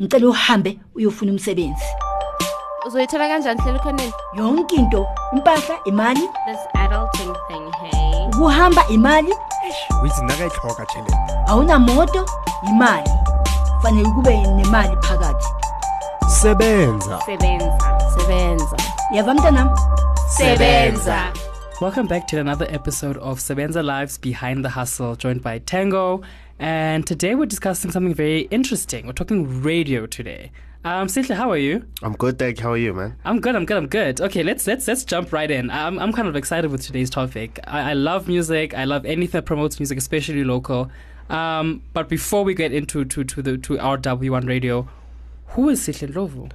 ngicela uhambe uyofuna umsebenzi. Uzoyithola kanjani hlela ukhoneni yonke into impahla imali. This adulting thing hey. Ukuhamba imali. Withi nakayitlhoga awunamoto imali. Fanele kube nemali phakathi. Sebenza. Sebenza. Sebenza. Yava mntanam? Sebenza. Welcome back to another episode of Sebenza Lives Behind the Hustle, joined by Tango. And today we're discussing something very interesting. We're talking radio today. Um, Sihle, how are you? I'm good, you. How are you, man? I'm good. I'm good. I'm good. Okay, let's let's let's jump right in. I'm I'm kind of excited with today's topic. I, I love music. I love anything that promotes music, especially local. Um, but before we get into to to the to our W1 radio, who is Sihle Ndlovu?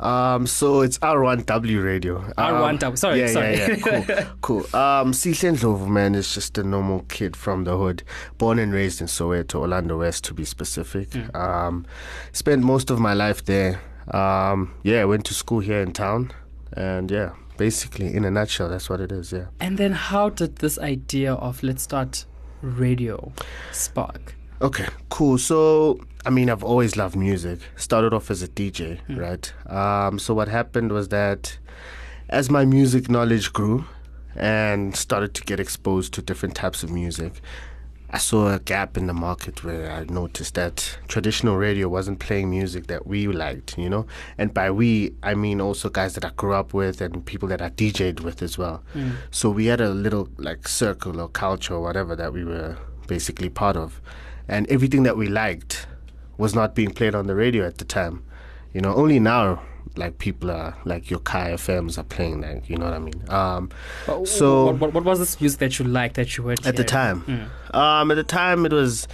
Um, so it's R1W radio. Um, R1W, sorry, yeah, sorry. Yeah, yeah, cool, cool. Um, Sihle Ndlovu, man, is just a normal kid from the hood, born and raised in Soweto, Orlando West, to be specific. Mm. Um, spent most of my life there. Um, yeah, went to school here in town, and yeah, basically, in a nutshell, that's what it is. Yeah. And then how did this idea of let's start radio spark? Okay, cool. So, I mean, I've always loved music. Started off as a DJ, right? Um, so what happened was that as my music knowledge grew and started to get exposed to different types of music, I saw a gap in the market where I noticed that traditional radio wasn't playing music that we liked, you know? And by we, I mean also guys that I grew up with and people that I DJ'd with as well. So we had a little like circle or culture or whatever that we were basically part of. And everything that we liked was not being played on the radio at the time. You know, only now like people are like your Kaya FMs are playing like you know what I mean. Um So- what, what, what was this music that you liked that you were at the time. Um, at the time, it was,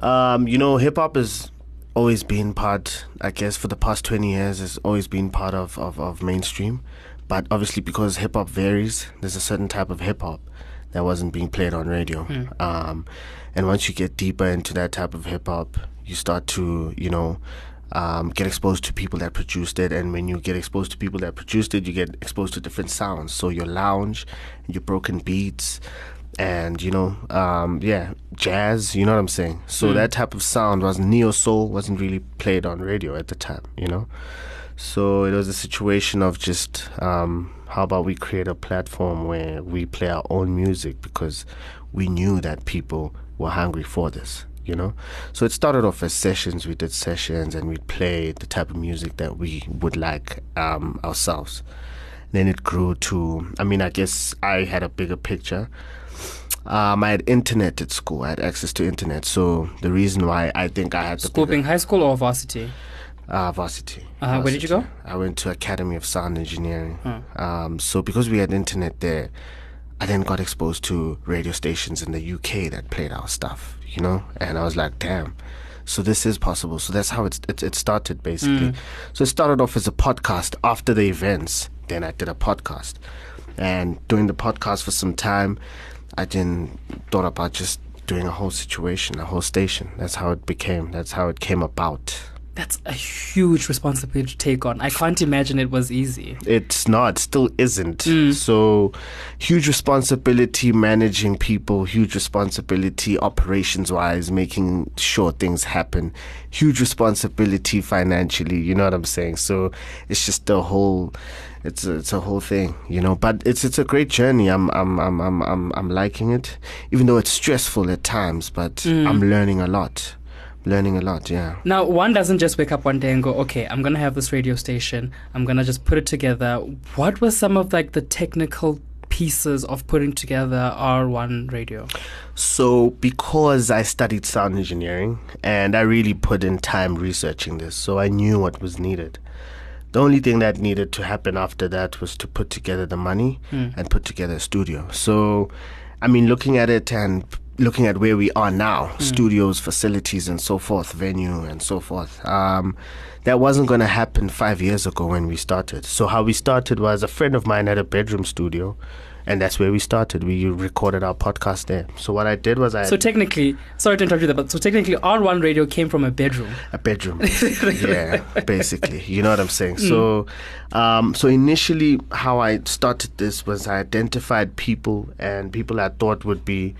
um, you know, hip hop has always been part. I guess for the past twenty years, has always been part of, of, of mainstream. But obviously, because hip hop varies, there's a certain type of hip hop that wasn't being played on radio. Um, and once you get deeper into that type of hip hop, you start to, you know. Um, get exposed to people that produced it, and when you get exposed to people that produced it, you get exposed to different sounds. So your lounge, your broken beats, and you know, um, yeah, jazz. You know what I'm saying? So that type of sound was neo soul wasn't really played on radio at the time. You know, so it was a situation of just um, how about we create a platform where we play our own music because we knew that people were hungry for this. You know, so it started off as sessions. We did sessions and we'd play the type of music that we would like um, ourselves. Then it grew to, I mean, I guess I had a bigger picture. Um, I had internet at school. I had access to internet. So the reason why I think I had the School being high school or varsity? uh, varsity. Uh-huh. Where did you go? I went to Academy of Sound Engineering. Um, so because we had internet there, I then got exposed to radio stations in the UK that played our stuff, you know, and I was like, damn. So this is possible. So that's how it's, it, it started basically. Mm. So it started off as a podcast after the events. Then I did a podcast, and doing the podcast for some time, I then thought about just doing a whole situation, a whole station. That's how it became. That's how it came about. That's a huge responsibility to take on. I can't imagine it was easy. It's not, still isn't. Mm. So, huge responsibility managing people, huge responsibility operations wise, making sure things happen, huge responsibility financially, you know what I'm saying? So, it's just a whole. It's a, it's a whole thing, you know. But it's it's a great journey. I'm I'm I'm I'm I'm, I'm liking it, even though it's stressful at times. But mm. I'm learning a lot, learning a lot. Yeah. Now, one doesn't just wake up one day and go, okay, I'm going to have this radio station. I'm going to just put it together. What were some of like the technical pieces of putting together R1 radio? So, because I studied sound engineering and I really put in time researching this, so I knew what was needed. The only thing that needed to happen after that was to put together the money hmm. and put together a studio. So, I mean, looking at it and looking at where we are now, studios, facilities, and so forth, venue, and so forth. Um, that wasn't going to happen five years ago when we started. So, how we started was a friend of mine had a bedroom studio, and that's where we started. We recorded our podcast there. So, what I did was I So technically, sorry to interrupt you there, but so technically R1 radio came from a bedroom. a bedroom. yeah, basically. You know what I'm saying? So, um, so initially, how I started this was I identified people and people I thought would be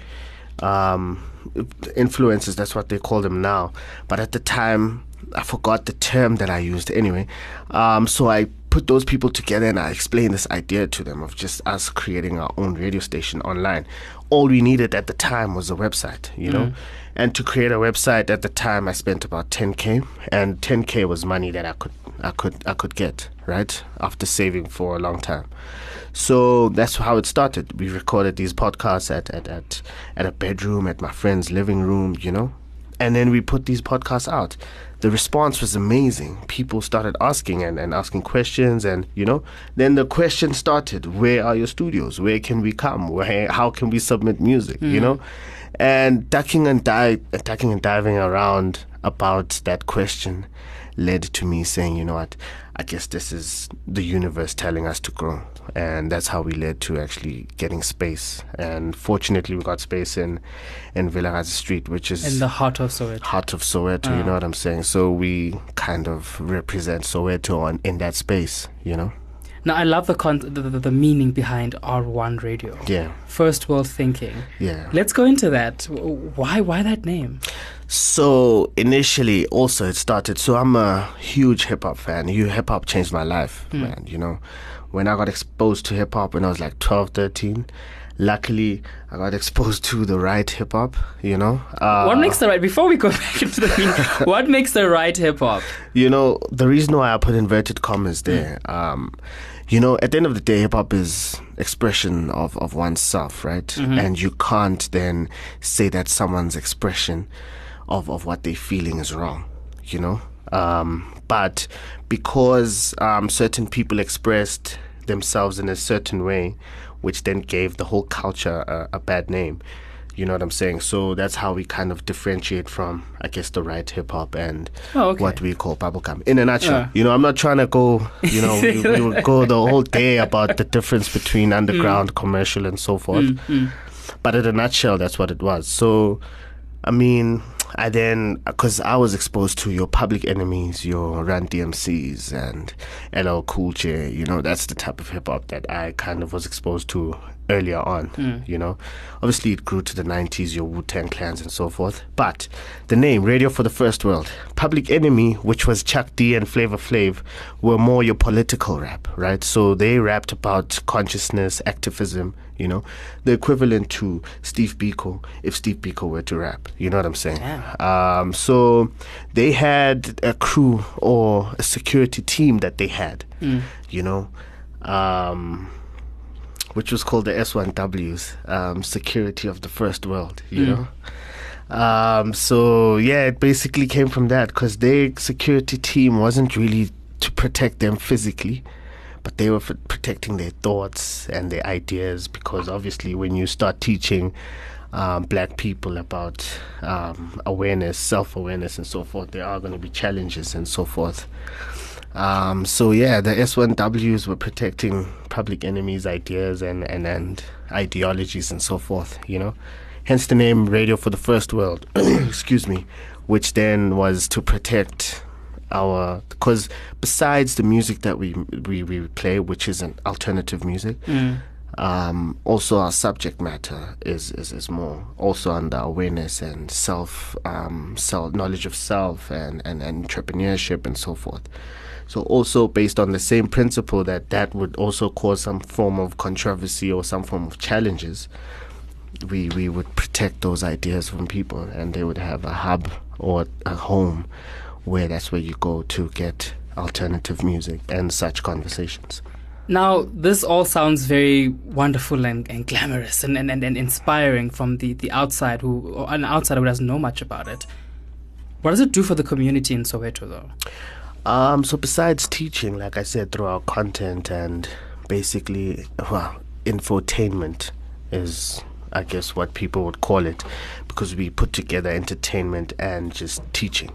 um, influencers. That's what they call them now. But at the time, I forgot the term that I used anyway. Um, so I put those people together and I explained this idea to them of just us creating our own radio station online. All we needed at the time was a website, you know. Mm. And to create a website at the time, I spent about 10k, and 10k was money that I could I could I could get right after saving for a long time. So that's how it started. We recorded these podcasts at at at, at a bedroom, at my friend's living room, you know, and then we put these podcasts out. The response was amazing. People started asking and, and asking questions, and you know, then the question started: Where are your studios? Where can we come? Where how can we submit music? You hmm. know, and ducking and dive, ducking and diving around about that question led to me saying, you know what, I guess this is the universe telling us to grow. And that's how we led to actually getting space. And fortunately, we got space in, in Vilakazi Street, which is In the heart of Soweto. heart of Soweto, you know ah. what I'm saying? So we kind of represent Soweto on, in that space, you know? Now, I love the, con- the, the the meaning behind R1 Radio. Yeah, First world thinking. yeah. Let's go into that. Why why that name? So initially, also it started. So I'm a huge hip hop fan. You hip hop changed my life, man. You know, when I got exposed to hip hop when I was like 12, 13. Luckily, I got exposed to the right hip hop. You know, uh, what makes the right before we go back into the what makes the right hip hop? you know the reason why I put inverted commas there. Um, you know, at the end of the day, hip hop is expression of of oneself, right? And you can't then say that someone's expression of of what they're feeling is wrong. You know, um, but because um, certain people expressed themselves in a certain way, which then gave the whole culture a, a bad name. You know what I'm saying? So that's how we kind of differentiate from, I guess, the right hip hop and Oh, okay. what we call bubblegum. In a nutshell, Yeah. you know, I'm not trying to go, you know, we, would go the whole day about the difference between underground, commercial, and so forth. Mm, But in a nutshell, that's what it was. So, I mean, I then, uh, because I was exposed to your public enemies, your Run DMCs, and LL Cool J, you know, that's the type of hip hop that I kind of was exposed to earlier on, you know. Obviously, it grew to the 90s, your Wu Tang clans and so forth. But the name, Radio for the First World, Public Enemy, which was Chuck D and Flavor Flav, were more your political rap, right? So they rapped about consciousness, activism, you know, the equivalent to Steve Biko if Steve Biko were to rap. You know what I'm saying? Um, so they had a crew or a security team that they had, you know, um, which was called the S1Ws, um, Security of the First World, you know. Um, so yeah, it basically came from that because their security team wasn't really to protect them physically, but they were protecting their thoughts and their ideas because obviously when you start teaching um, black people about um, awareness, self-awareness, and so forth, there are going to be challenges and so forth. Um, so yeah, the S1Ws were protecting public enemies' ideas and, and, and ideologies and so forth, you know. Hence the name Radio for the First World, excuse me, which then was to protect our because besides the music that we we, we play, which is an alternative music, um, also our subject matter is, is, is more also under awareness and self um, self knowledge of self and, and, and entrepreneurship and so forth. So also based on the same principle that that would also cause some form of controversy or some form of challenges, we we would protect those ideas from people and they would have a hub or a home where that's where you go to get alternative music and such conversations. Now, this all sounds very wonderful and, and glamorous and, and, and, inspiring from the, the outside who an outsider who doesn't know much about it. What does it do for the community in Soweto though? Um, so besides teaching, like I said, through our content and basically, well, infotainment is, I guess, what people would call it, because we put together entertainment and just teaching,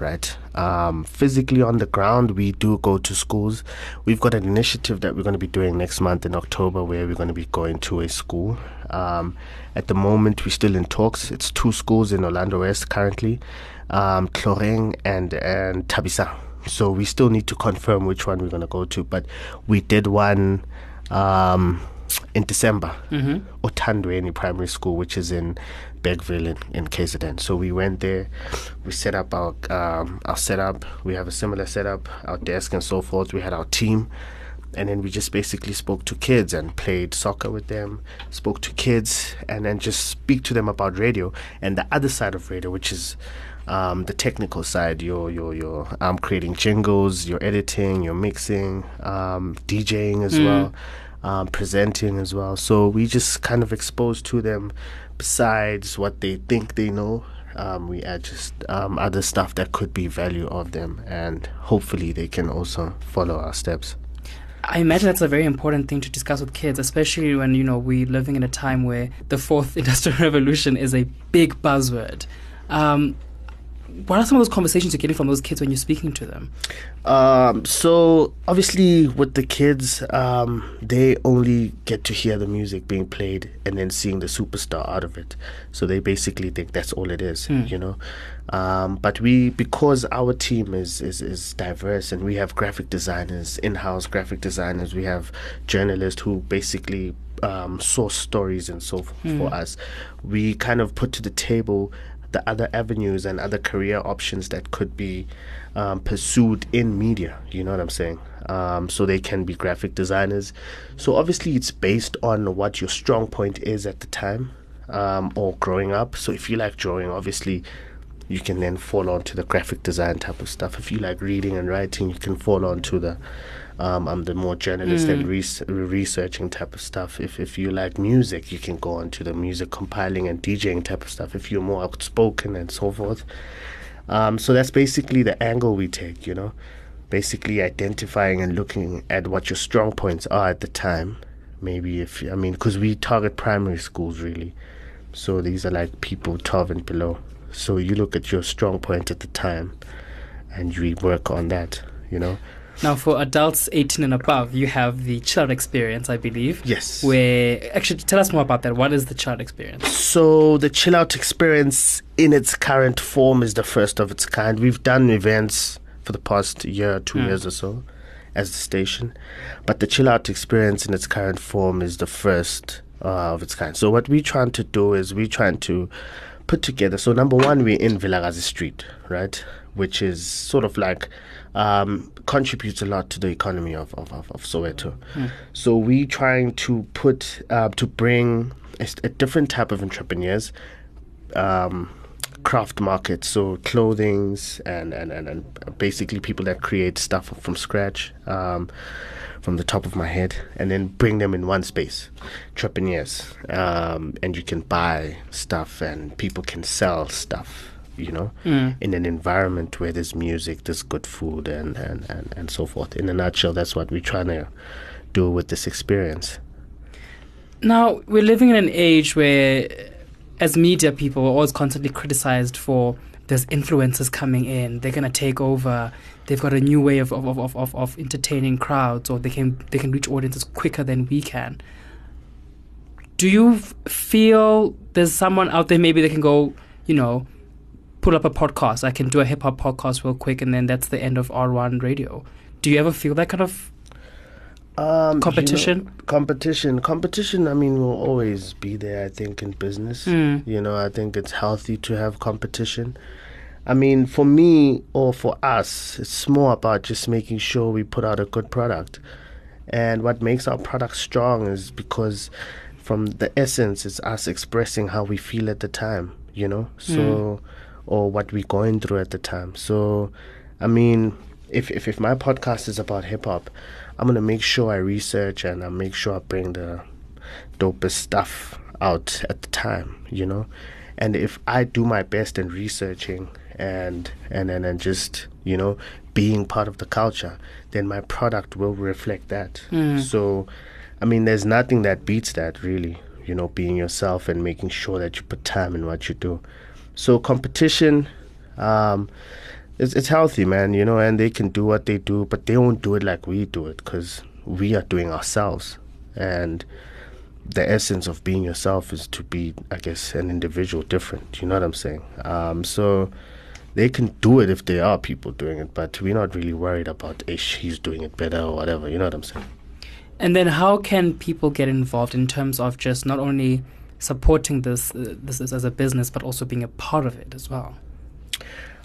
right? Um, physically on the ground, we do go to schools. We've got an initiative that we're going to be doing next month in October, where we're going to be going to a school. Um, at the moment, we're still in talks. It's two schools in Orlando West currently, um, Cloreng and and Tabisa. So we still need to confirm which one we're going to go to. But we did one um, in December. Mm-hmm. Otandweni Primary School, which is in Bergville in, in KZN. So we went there, we set up our um, our setup. We have a similar setup, our desk and so forth. We had our team, and then we just basically spoke to kids and played soccer with them. Spoke to kids, and then just speak to them about radio and the other side of radio, which is um, the technical side. Your your your um, creating jingles, your editing, your mixing, um, DJing as Mm. well um, presenting as well. So we just kind of expose to them, besides what they think they know, um, we add just um, other stuff that could be value of them, and hopefully they can also follow our steps. I imagine that's a very important thing to discuss with kids, especially when you know we're living in a time where the fourth industrial revolution is a big buzzword. Um, what are some of those conversations you're getting from those kids when you're speaking to them? Um, so obviously with the kids, um, they only get to hear the music being played and then seeing the superstar out of it. So they basically think that's all it is, Hmm. you know. Um, but we, because our team is, is is diverse and we have graphic designers, in-house graphic designers, we have journalists who basically um, source stories and so forth Hmm. for us. We kind of put to the table the other avenues and other career options that could be um, pursued in media. You know what I'm saying? Um, so they can be graphic designers. So obviously, it's based on what your strong point is at the time um, or growing up. So if you like drawing, obviously. You can then fall onto the graphic design type of stuff. If you like reading and writing, you can fall onto the um, um the more journalist and res- researching type of stuff. If if you like music, you can go on to the music compiling and DJing type of stuff. If you're more outspoken and so forth. Um, so that's basically the angle we take, you know, basically identifying and looking at what your strong points are at the time. Maybe if I mean, because we target primary schools really, so these are like people 12 and below. So you look at your strong point at the time, and you work on that, you know. Now, for adults 18 and above, you have the chill out experience, I believe. Yes. Where actually, tell us more about that. What is the chill out experience? So the chill out experience in its current form is the first of its kind. We've done events for the past year, two Mm. years or so, as the station, but the chill out experience in its current form is the first uh, of its kind. So what we're trying to do is we're trying to put together. So number one, we're in Vilakazi Street, right, which is sort of like um, contributes a lot to the economy of of, of, of Soweto. So we trying to put uh, to bring a different type of entrepreneurs, um, craft markets, so clothings and, and, and, and basically people that create stuff from scratch. Um, from the top of my head, and then bring them in one space, entrepreneurs, um, and you can buy stuff, and people can sell stuff, you know, Mm. in an environment where there's music, there's good food, and, and, and, and so forth. In a nutshell, that's what we're trying to do with this experience. Now, we're living in an age where, as media people, we're always constantly criticized for there's influencers coming in, they're going to take over, they've got a new way of, of, of, of, of entertaining crowds, or they can, they can reach audiences quicker than we can. Do you feel there's someone out there maybe they can go, you know, put up a podcast? I can do a hip hop podcast real quick, and then that's the end of R1 radio. Do you ever feel that kind of Um, you know, competition? competition competition i mean will always be there i think in business Mm. you know i think it's healthy to have competition i mean for me or for us it's more about just making sure we put out a good product and what makes our product strong is because from the essence it's us expressing how we feel at the time you know so or what we're going through at the time. So i mean if if, if my podcast is about hip hop i'm gonna make sure i research and i make sure i bring the dopest stuff out at the time you know? And if i do my best in researching and and and, and just you know being part of the culture then my product will reflect that. Hmm. So i mean there's nothing that beats that really you know being yourself and making sure that you put time in what you do so competition um it's, it's healthy man you know and they can do what they do but they won't do it like we do it because we are doing ourselves. And the essence of being yourself is to be i guess an individual different you know what i'm saying? Um so they can do it if there are people doing it but we're not really worried about ish he's doing it better or whatever you know what i'm saying? And then how can people get involved in terms of just not only supporting this uh, this is as a business but also being a part of it as well?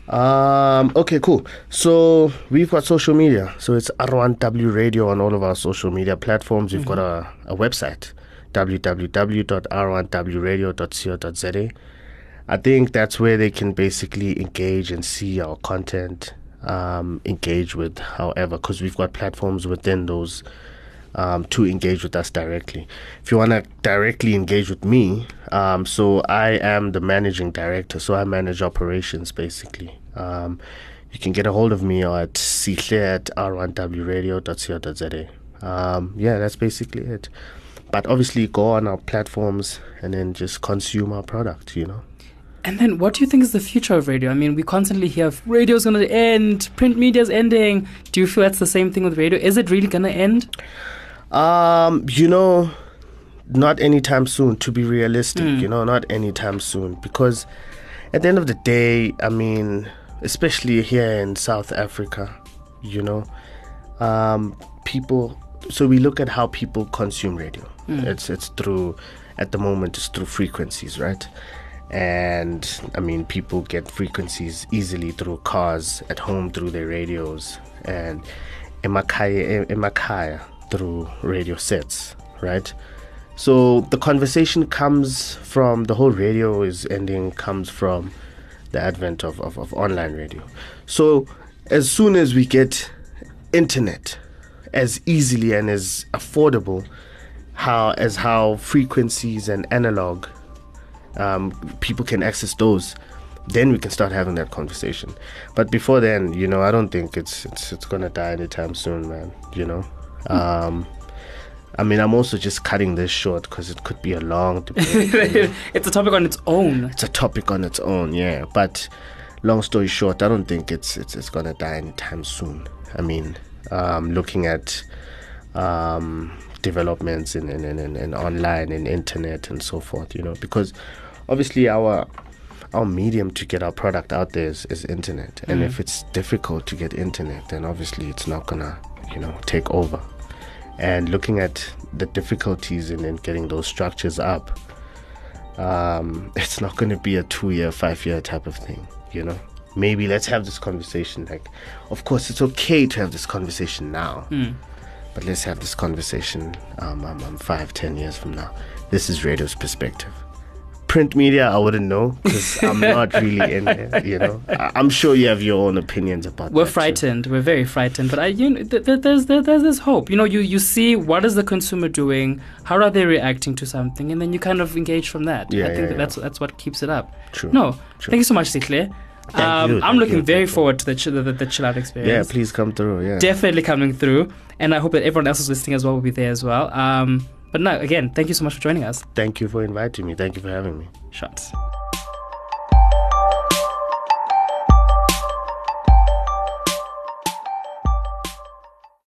Um, okay, cool. So we've got social media. So it's R1W Radio on all of our social media platforms. We've got a, a website, www.r1wradio.co.za. I think that's where they can basically engage and see our content, um, engage with however, because we've got platforms within those um, to engage with us directly. If you want to directly engage with me, um, so I am the managing director, so I manage operations basically. Um, you can get a hold of me at sihle at r1wradio.co.za. Um, yeah, that's basically it. But obviously, go on our platforms and then just consume our product, you know. And then, what do you think is the future of radio? I mean, we constantly hear radio's going to end, print media's ending. Do you feel that's the same thing with radio? Is it really going to end? Um, you know, not anytime soon. To be realistic, you know, not anytime soon. Because at the end of the day, I mean, especially here in South Africa, you know, um, people. So we look at how people consume radio. It's it's through, at the moment, it's through frequencies, right? And I mean, people get frequencies easily through cars, at home through their radios, and emakaya, emakaya through radio sets, right? So the conversation comes from the whole radio is ending comes from the advent of, of, of online radio. So as soon as we get internet as easily and as affordable how as how frequencies and analog um, people can access those then we can start having that conversation but before then you know i don't think it's it's it's gonna die anytime soon man you know um i mean i'm also just cutting this short because it could be a long debate it's a topic on its own. it's a topic on its own yeah. But long story short i don't think it's it's, it's gonna die anytime soon. I mean um looking at um developments in in, in, in, in online and internet and so forth you know because obviously our our medium to get our product out there is, is internet. And if it's difficult to get internet then obviously it's not gonna you know take over. And looking at the difficulties in, in getting those structures up um, it's not going to be a two year five year type of thing you know? Maybe let's have this conversation like of course it's okay to have this conversation now. But let's have this conversation um, um, um, five ten years from now. This is radio's perspective print media i wouldn't know because i'm not really in it you know I- i'm sure you have your own opinions about We're that too. frightened. We're very frightened. But I, you know, th- th- there's there, there's this hope. You know, you you see what is the consumer doing? How are they reacting to something? And then you kind of engage from that. Yeah, I think yeah, that yeah. that's that's what keeps it up. True. No, True. thank you so much. Thank Um, you, I'm looking you, very forward to the, chill, the the chill out experience. yeah please come through yeah Definitely coming through, and I hope that everyone else who's listening as well will be there as well. Um, but no, again, thank you so much for joining us. thank you for inviting me thank you for having me Shots.